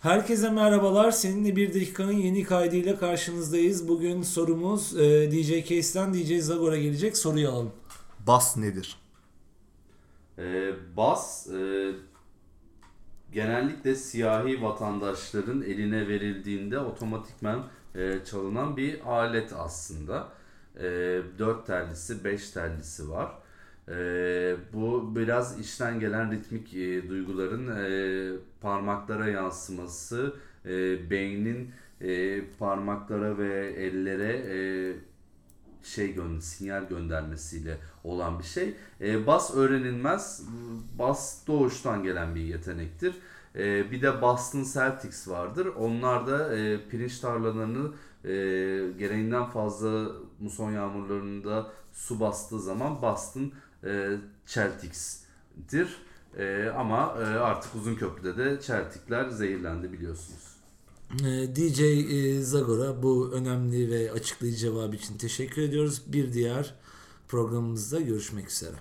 Herkese merhabalar. Seninle bir dakikanın yeni kaydıyla karşınızdayız. Bugün sorumuz e, DJ Case'den DJ Zagor'a gelecek. Soruyu alalım. Bas nedir? Ee, bas e, genellikle siyahi vatandaşların eline verildiğinde otomatikmen e, çalınan bir alet aslında. E, 4 tellisi, 5 tellisi var. E, bu biraz içten gelen ritmik e, duyguların e, parmaklara yansıması, e, beynin e, parmaklara ve ellere e, şey gö sinyal göndermesiyle olan bir şey. E, bas öğrenilmez. Bas doğuştan gelen bir yetenektir. E, bir de Boston Celtics vardır. Onlar da e, pirinç tarlalarını e, gereğinden fazla muson yağmurlarında su bastığı zaman Boston e. E, ama e, artık uzun köprüde de Celtic'ler zehirlendi biliyorsunuz. E, DJ e, Zagor'a bu önemli ve açıklayıcı cevabı için teşekkür ediyoruz. Bir diğer programımızda görüşmek üzere.